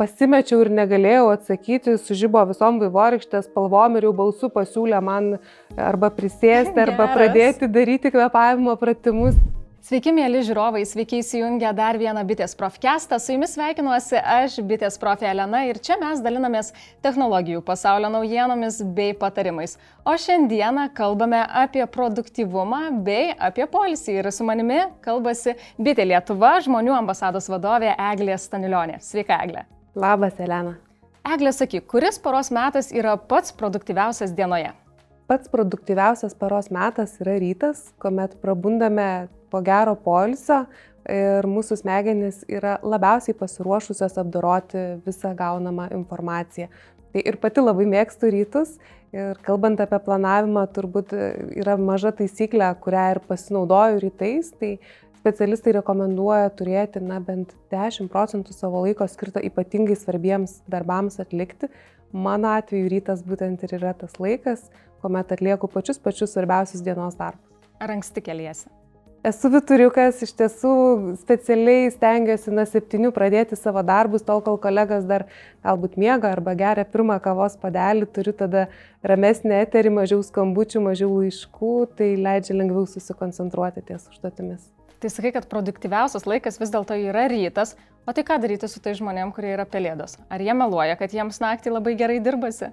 pasimečiau ir negalėjau atsakyti, sužybo visom vaivorykštės spalvom ir jau balsu pasiūlė man arba prisėsti, arba Geras. pradėti daryti kvepavimo pratimus. Sveiki, mėly žiūrovai, sveiki įsijungę dar vieną Bitės Profkestą. Su jumis sveikinuosi aš, Bitės Profė Elena, ir čia mes dalinamės technologijų pasaulio naujienomis bei patarimais. O šiandieną kalbame apie produktivumą bei apie polisį. Ir su manimi kalbasi Bitė Lietuva, žmonių ambasados vadovė Eglė Stanilionė. Sveika, Eglė. Labas, Elena. Eglė, sakyk, kuris poros metas yra pats produktyviausias dienoje? Pats produktyviausias paros metas yra rytas, kuomet prabundame po gero poilsio ir mūsų smegenys yra labiausiai pasiruošusios apdoroti visą gaunamą informaciją. Tai ir pati labai mėgstu rytus ir kalbant apie planavimą, turbūt yra maža taisyklė, kurią ir pasinaudoju rytais, tai specialistai rekomenduoja turėti na, bent 10 procentų savo laiko skirto ypatingai svarbiems darbams atlikti. Mano atveju rytas būtent ir yra tas laikas, kuomet atlieku pačius pačius svarbiausius dienos darbus. Ar anksti keliesi? Esu vituriukas, iš tiesų specialiai stengiuosi nuo septynių pradėti savo darbus, tol kol kolegas dar galbūt miega arba geria pirmą kavos padelį, turiu tada ramesnį eterį, mažiau skambučių, mažiau laiškų, tai leidžia lengviau susikoncentruoti ties užduotimis. Tai sakai, kad produktyviausias laikas vis dėlto yra rytas, o tai ką daryti su tai žmonėm, kurie yra pelėdos? Ar jie meluoja, kad jiems naktį labai gerai dirbasi?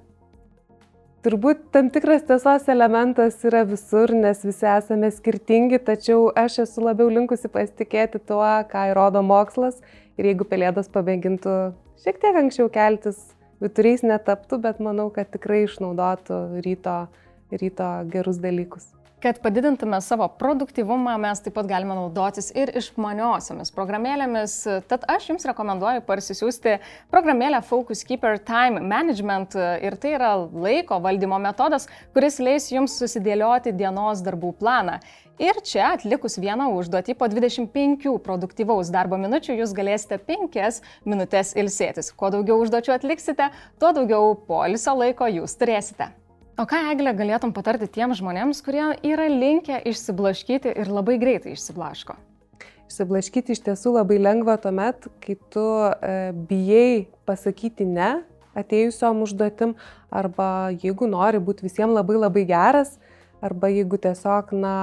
Turbūt tam tikras tiesos elementas yra visur, nes visi esame skirtingi, tačiau aš esu labiau linkusi pasitikėti tuo, ką įrodo mokslas. Ir jeigu pelėdos pamėgintų šiek tiek anksčiau keltis, vituriais netaptų, bet manau, kad tikrai išnaudotų ryto, ryto gerus dalykus. Kad padidintume savo produktivumą, mes taip pat galime naudotis ir išmaniosiomis programėlėmis. Tad aš jums rekomenduoju parsisiųsti programėlę Focus Keeper Time Management ir tai yra laiko valdymo metodas, kuris leis jums susidėlioti dienos darbų planą. Ir čia atlikus vieną užduotį po 25 produktyvaus darbo minučių jūs galėsite 5 minutės ilsėtis. Kuo daugiau užduočių atliksite, tuo daugiau polisio laiko jūs turėsite. O ką, Eglė, galėtum patarti tiems žmonėms, kurie yra linkę išsiblaškyti ir labai greitai išsiblaško? Išsiblaškyti iš tiesų labai lengva tuomet, kai tu e, bijai pasakyti ne atėjusiom užduotim, arba jeigu nori būti visiems labai labai geras, arba jeigu tiesiog, na,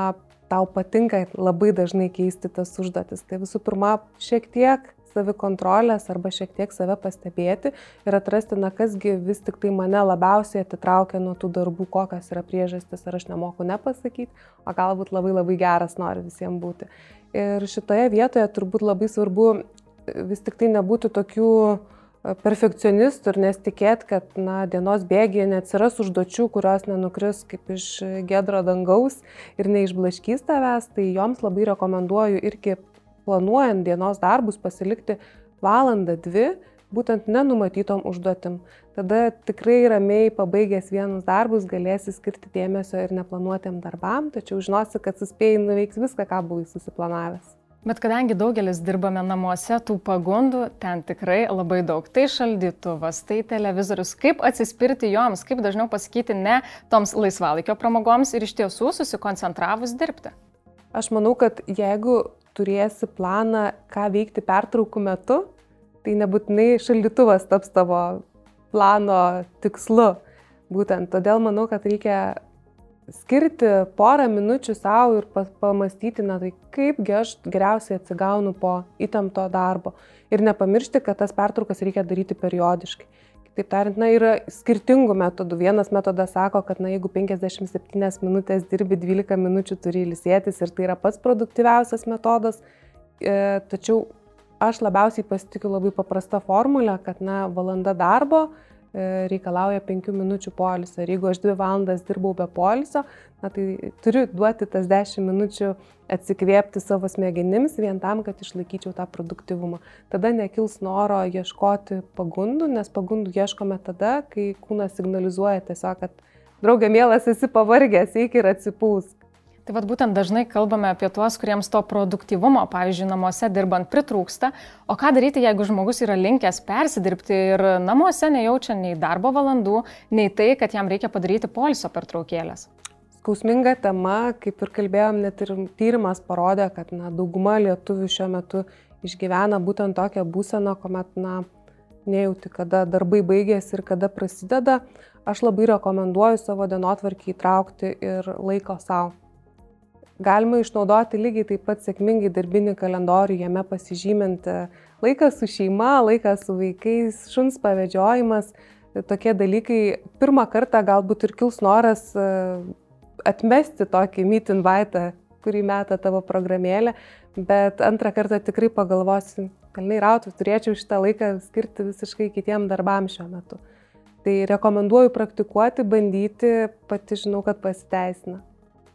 tau patinka labai dažnai keisti tas užduotis. Tai visų pirma, šiek tiek savikontrolės arba šiek tiek save pastebėti ir atrasti, na kasgi vis tik tai mane labiausiai atitraukia nuo tų darbų, kokios yra priežastis, ar aš nemoku nepasakyti, o galbūt labai labai geras nori visiems būti. Ir šitoje vietoje turbūt labai svarbu vis tik tai nebūti tokių perfekcionistų ir nesitikėti, kad na, dienos bėgėje neatsiras užduočių, kurios nenukris kaip iš gedro dangaus ir neišblaškys tavęs, tai joms labai rekomenduoju irgi planuojant dienos darbus pasilikti valandą, dvi, būtent nenumatytom užduotim. Tada tikrai ramiai pabaigęs vienus darbus galėsi skirti dėmesio ir neplanuotėm darbam, tačiau žinosi, kad suspėjai nuveiks viską, ką buvai susiplanavęs. Bet kadangi daugelis dirbame namuose, tų pagundų ten tikrai labai daug. Tai šaldytuvas, tai televizorius, kaip atsispirti joms, kaip dažniau pasakyti ne toms laisvalaikio pramogoms ir iš tiesų susikoncentravus dirbti. Aš manau, kad jeigu turėsi planą, ką veikti pertraukų metu, tai nebūtinai šaldytuvas taps tavo plano tikslu. Būtent todėl manau, kad reikia skirti porą minučių savo ir pamastyti, na tai kaipgi aš geriausiai atsigaunu po įtempto darbo. Ir nepamiršti, kad tas pertraukas reikia daryti periodiškai. Kitaip tariant, na, yra skirtingų metodų. Vienas metodas sako, kad, na, jeigu 57 minutės dirbi, 12 minučių turi ilsėtis ir tai yra pats produktyviausias metodas. E, tačiau aš labiausiai pasitikiu labai paprasta formulė, kad, na, valanda darbo reikalauja 5 minučių polisio. Ir jeigu aš 2 valandas dirbau be polisio, na, tai turiu duoti tas 10 minučių atsikvėpti savo smegenims vien tam, kad išlaikyčiau tą produktivumą. Tada nekils noro ieškoti pagundų, nes pagundų ieškome tada, kai kūnas signalizuoja tiesiog, kad draugė mielas esi pavargęs, eik ir atsipūsk. Tai vad būtent dažnai kalbame apie tuos, kuriems to produktyvumo, pavyzdžiui, namuose dirbant pritrūksta, o ką daryti, jeigu žmogus yra linkęs persidirbti ir namuose nejaučia nei darbo valandų, nei tai, kad jam reikia padaryti poliso pertraukėlės? Skausminga tema, kaip ir kalbėjom, net ir tyrimas parodė, kad na, dauguma lietuvių šiuo metu išgyvena būtent tokią būseną, kuomet na, nejauti, kada darbai baigėsi ir kada prasideda, aš labai rekomenduoju savo dienotvarkį įtraukti ir laiko savo. Galima išnaudoti lygiai taip pat sėkmingai darbinį kalendorių, jame pasižymint laikas su šeima, laikas su vaikais, šuns pavedžiojimas, tokie dalykai. Pirmą kartą galbūt ir kils noras e, atmesti tokį meet invite, kurį meta tavo programėlė, bet antrą kartą tikrai pagalvosi, kalniai rautų, turėčiau šitą laiką skirti visiškai kitiem darbam šiuo metu. Tai rekomenduoju praktikuoti, bandyti, pati žinau, kad pasiteisina.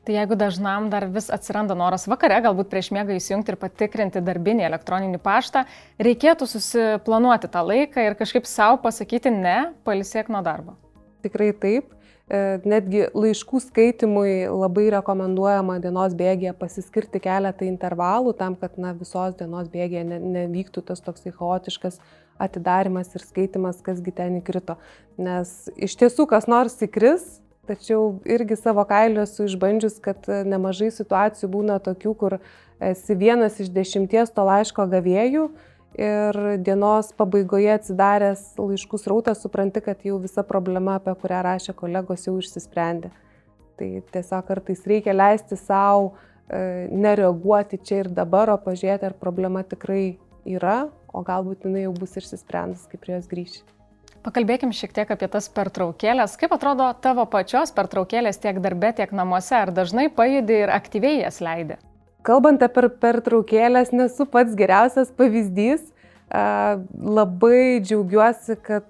Tai jeigu dažnam dar vis atsiranda noras vakare, galbūt prieš miegą įsijungti ir patikrinti darbinį elektroninį paštą, reikėtų susiplanuoti tą laiką ir kažkaip savo pasakyti ne, palisėk nuo darbo. Tikrai taip. E, netgi laiškų skaitimui labai rekomenduojama dienos bėgėje pasiskirti keletą intervalų tam, kad na, visos dienos bėgėje ne, nevyktų tas toksai chaotiškas atidarimas ir skaitimas, kasgi ten įkrito. Nes iš tiesų kas nors įkris, tačiau irgi savo kailiu esu išbandžius, kad nemažai situacijų būna tokių, kur esi vienas iš dešimties to laiško gavėjų ir dienos pabaigoje atsidaręs laiškų srautą supranti, kad jau visa problema, apie kurią rašė kolegos, jau išsisprendė. Tai tiesiog kartais reikia leisti savo e, nereaguoti čia ir dabar, o pažiūrėti, ar problema tikrai yra, o galbūt jinai jau bus išsisprendus, kai prie jos grįši. Pakalbėkim šiek tiek apie tas pertraukėlės. Kaip atrodo tavo pačios pertraukėlės tiek darbe, tiek namuose? Ar dažnai pajudi ir aktyviai jas leidi? Kalbant apie pertraukėlės, nesu pats geriausias pavyzdys. Labai džiaugiuosi, kad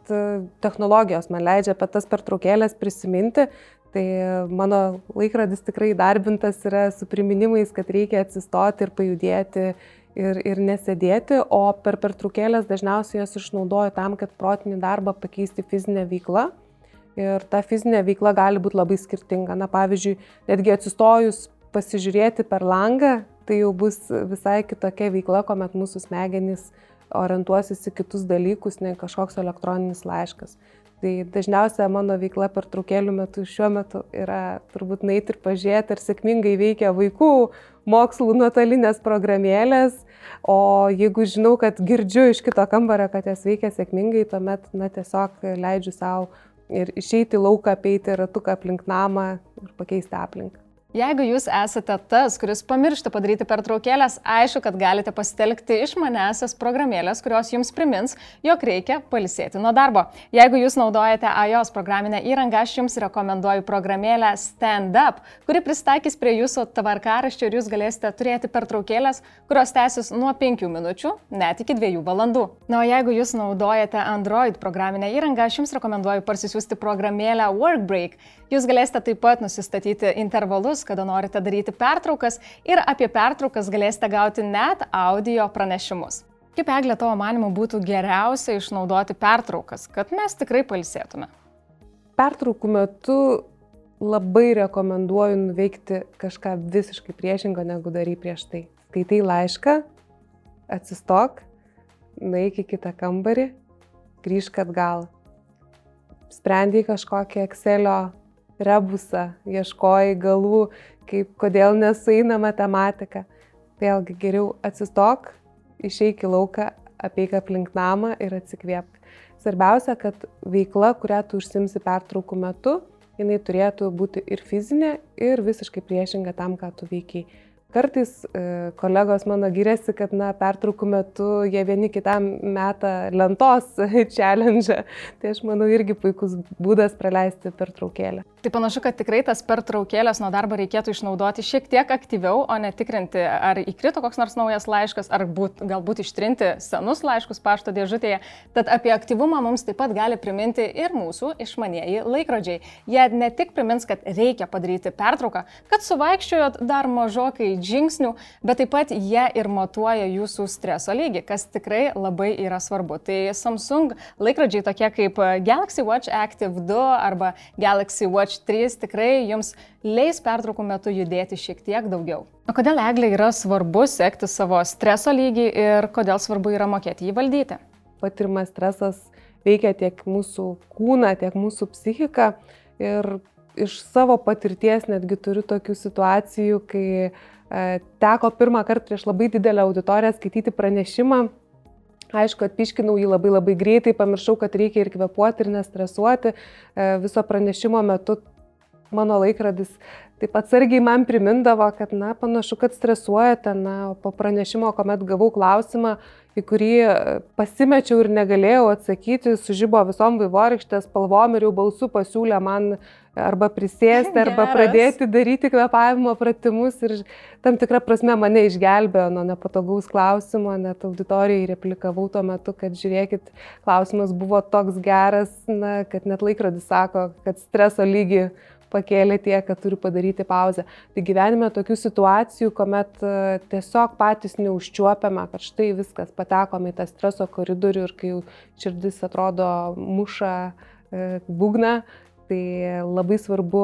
technologijos man leidžia apie tas pertraukėlės prisiminti. Tai mano laikrodis tikrai darbintas yra su priminimais, kad reikia atsistoti ir pajudėti ir, ir nesėdėti, o per pertraukėlės dažniausiai jas išnaudoju tam, kad protinį darbą pakeisti fizinę veiklą. Ir ta fizinė veikla gali būti labai skirtinga. Na, pavyzdžiui, netgi atsistojus pasižiūrėti per langą, tai jau bus visai kitokia veikla, kuomet mūsų smegenys orientuosis į kitus dalykus, nei kažkoks elektroninis laiškas. Tai dažniausia mano veikla per traukėlių metu šiuo metu yra turbūt nait ir pažiūrėti, ar sėkmingai veikia vaikų mokslų nuotolinės programėlės, o jeigu žinau, kad girdžiu iš kito kambario, kad jas veikia sėkmingai, tuomet na, tiesiog leidžiu savo ir išeiti lauką, apeiti ratuką aplink namą ir pakeisti aplinką. Jeigu jūs esate tas, kuris pamiršta padaryti pertraukėlės, aišku, kad galite pasitelkti išmanesias programėlės, kurios jums primins, jog reikia palisėti nuo darbo. Jeigu jūs naudojate iOS programinę įrangą, aš jums rekomenduoju programėlę Stand Up, kuri pristaikys prie jūsų tvarkaraščio ir jūs galėsite turėti pertraukėlės, kurios tęsis nuo 5 minučių net iki 2 valandų. Na, o jeigu jūs naudojate Android programinę įrangą, aš jums rekomenduoju parsisiųsti programėlę Workbreak. Jūs galėsite taip pat nusistatyti intervalus, kada norite daryti pertraukas ir apie pertraukas galėsite gauti net audio pranešimus. Kaip Eglė tavo manimu būtų geriausia išnaudoti pertraukas, kad mes tikrai palsėtume? Pertraukų metu labai rekomenduoju nuveikti kažką visiškai priešingo, negu darai prieš tai. Skaitai laišką, atsistok, nueik į kitą kambarį, grįžk atgal. Sprendai kažkokią Excelio rebusą, ieškojai galų, kaip kodėl nesueina matematika. Vėlgi geriau atsistok, išeik į lauką, apeik aplink namą ir atsikvėpk. Svarbiausia, kad veikla, kurią tu užsimsi pertraukų metu, jinai turėtų būti ir fizinė, ir visiškai priešinga tam, ką tu veikiai. Kartais e, kolegos mano gyrėsi, kad na, pertraukų metu jie vieni kitam meta lentos challenge. Tai aš manau irgi puikus būdas praleisti pertraukėlę. Tai panašu, kad tikrai tas pertraukėlės nuo darbo reikėtų išnaudoti šiek tiek aktyviau, o ne tikrinti, ar įkrito koks nors naujas laiškas, ar būt, galbūt ištrinti senus laiškus pašto dėžutėje. Tad apie aktyvumą mums taip pat gali priminti ir mūsų išmanieji laikrodžiai. Jie ne tik primins, kad reikia padaryti pertrauką, kad suvaikščiojot dar mažokai žingsnių, bet taip pat jie ir matuoja jūsų streso lygį, kas tikrai labai yra svarbu. Tai Samsung laikrodžiai tokie kaip Galaxy Watch Active 2 arba Galaxy Watch 3 tikrai jums leis pertraukų metu judėti šiek tiek daugiau. O kodėl eglė yra svarbu sekti savo streso lygį ir kodėl svarbu yra mokėti jį valdyti? Patirimas stresas veikia tiek mūsų kūną, tiek mūsų psichiką. Ir iš savo patirties netgi turiu tokių situacijų, kai E, teko pirmą kartą prieš labai didelę auditoriją skaityti pranešimą Aišku, atpiškinau jį labai labai greitai, pamiršau, kad reikia ir kvepuoti, ir nestresuoti. E, viso pranešimo metu mano laikrodis taip atsargiai man primindavo, kad, na, panašu, kad stresuojate, na, po pranešimo, kuomet gavau klausimą, į kurį e, pasimečiau ir negalėjau atsakyti, sužybo visom vaivorykštės spalvom ir jau balsu pasiūlė man arba prisėsti, arba Geras. pradėti daryti kvepavimo pratimus ir tam tikrą prasme mane išgelbėjo nuo nepatogaus klausimo, net auditorijai replikavau tuo metu, kad žiūrėkit, klausimas buvo toks geras, na, kad net laikrodis sako, kad streso lygį pakėlė tiek, kad turiu padaryti pauzę. Tai gyvenime tokių situacijų, kuomet e, tiesiog patys neužčiuopiame, kad štai viskas patekome į tą streso koridorių ir kai širdis atrodo muša e, būgna, tai labai svarbu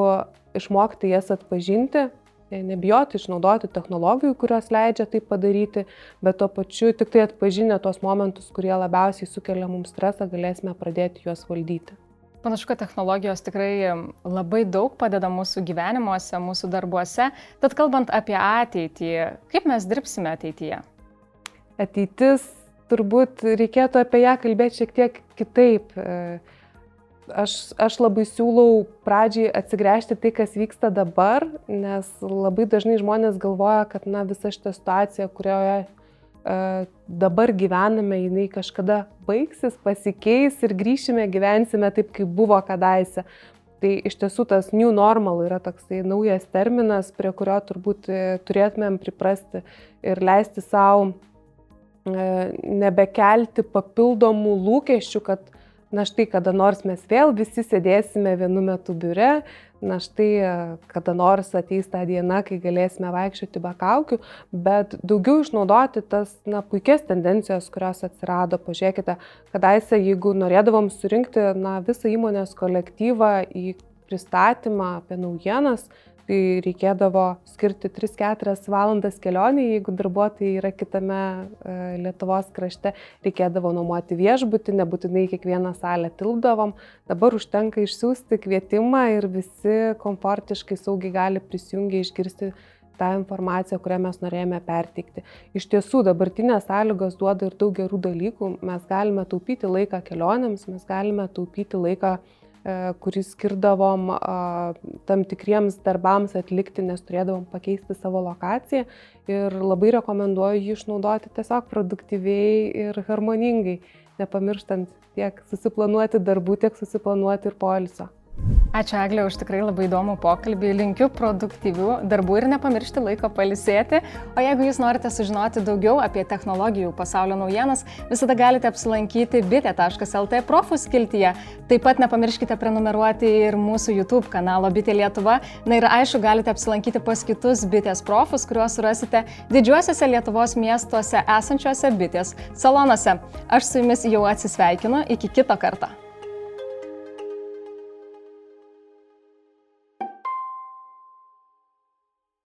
išmokti jas atpažinti, e, nebijoti išnaudoti technologijų, kurios leidžia tai padaryti, bet tuo pačiu tik tai atpažinę tuos momentus, kurie labiausiai sukelia mums stresą, galėsime pradėti juos valdyti. Panašu, kad technologijos tikrai labai daug padeda mūsų gyvenimuose, mūsų darbuose. Tad kalbant apie ateitį, kaip mes dirbsime ateityje? Ateitis, turbūt reikėtų apie ją kalbėti šiek tiek kitaip. Aš, aš labai siūlau pradžiai atsigręžti tai, kas vyksta dabar, nes labai dažnai žmonės galvoja, kad na, visa šita situacija, kurioje dabar gyvename, jinai kažkada baigsis, pasikeis ir grįšime, gyvensime taip, kaip buvo kadaise. Tai iš tiesų tas new normal yra toksai naujas terminas, prie kurio turbūt e, turėtumėm priprasti ir leisti savo e, nebekelti papildomų lūkesčių, kad na štai kada nors mes vėl visi sėdėsime vienu metu biure, na štai kada nors ateis ta diena, kai galėsime vaikščioti be kaukių, bet daugiau išnaudoti tas na, puikias tendencijas, kurios atsirado. Pažiūrėkite, kadaise, jeigu norėdavom surinkti na, visą įmonės kolektyvą į pristatymą apie naujienas, tai reikėdavo skirti 3-4 valandas kelionį, jeigu darbuotojai yra kitame e, Lietuvos krašte, reikėdavo nuomoti viešbutį, nebūtinai kiekvieną salę tilpdavom, dabar užtenka išsiųsti kvietimą ir visi komfortiškai saugiai gali prisijungti išgirsti tą informaciją, kurią mes norėjome perteikti. Iš tiesų, dabartinės sąlygos duoda ir daug gerų dalykų. Mes galime taupyti laiką kelionėms, mes galime taupyti laiką uh, kurį skirdavom tam tikriems darbams atlikti, nes turėdavom pakeisti savo lokaciją ir labai rekomenduoju jį išnaudoti tiesiog produktyviai ir harmoningai, nepamirštant tiek susiplanuoti darbų, tiek susiplanuoti ir poilsio. Ačiū Eglė už tikrai labai įdomų pokalbį. Linkiu produktyvių darbų ir nepamiršti laiko palisėti. O jeigu jūs norite sužinoti daugiau apie technologijų pasaulio naujienas, visada galite apsilankyti bitė.lt profų skiltyje. Taip pat nepamirškite prenumeruoti ir mūsų YouTube kanalo Bitė Lietuva. Na ir aišku, galite apsilankyti pas kitus bitės profus, kuriuos rasite didžiuosiuose Lietuvos miestuose esančiuose bitės salonuose. Aš su jumis jau atsisveikinu. Iki kito karto.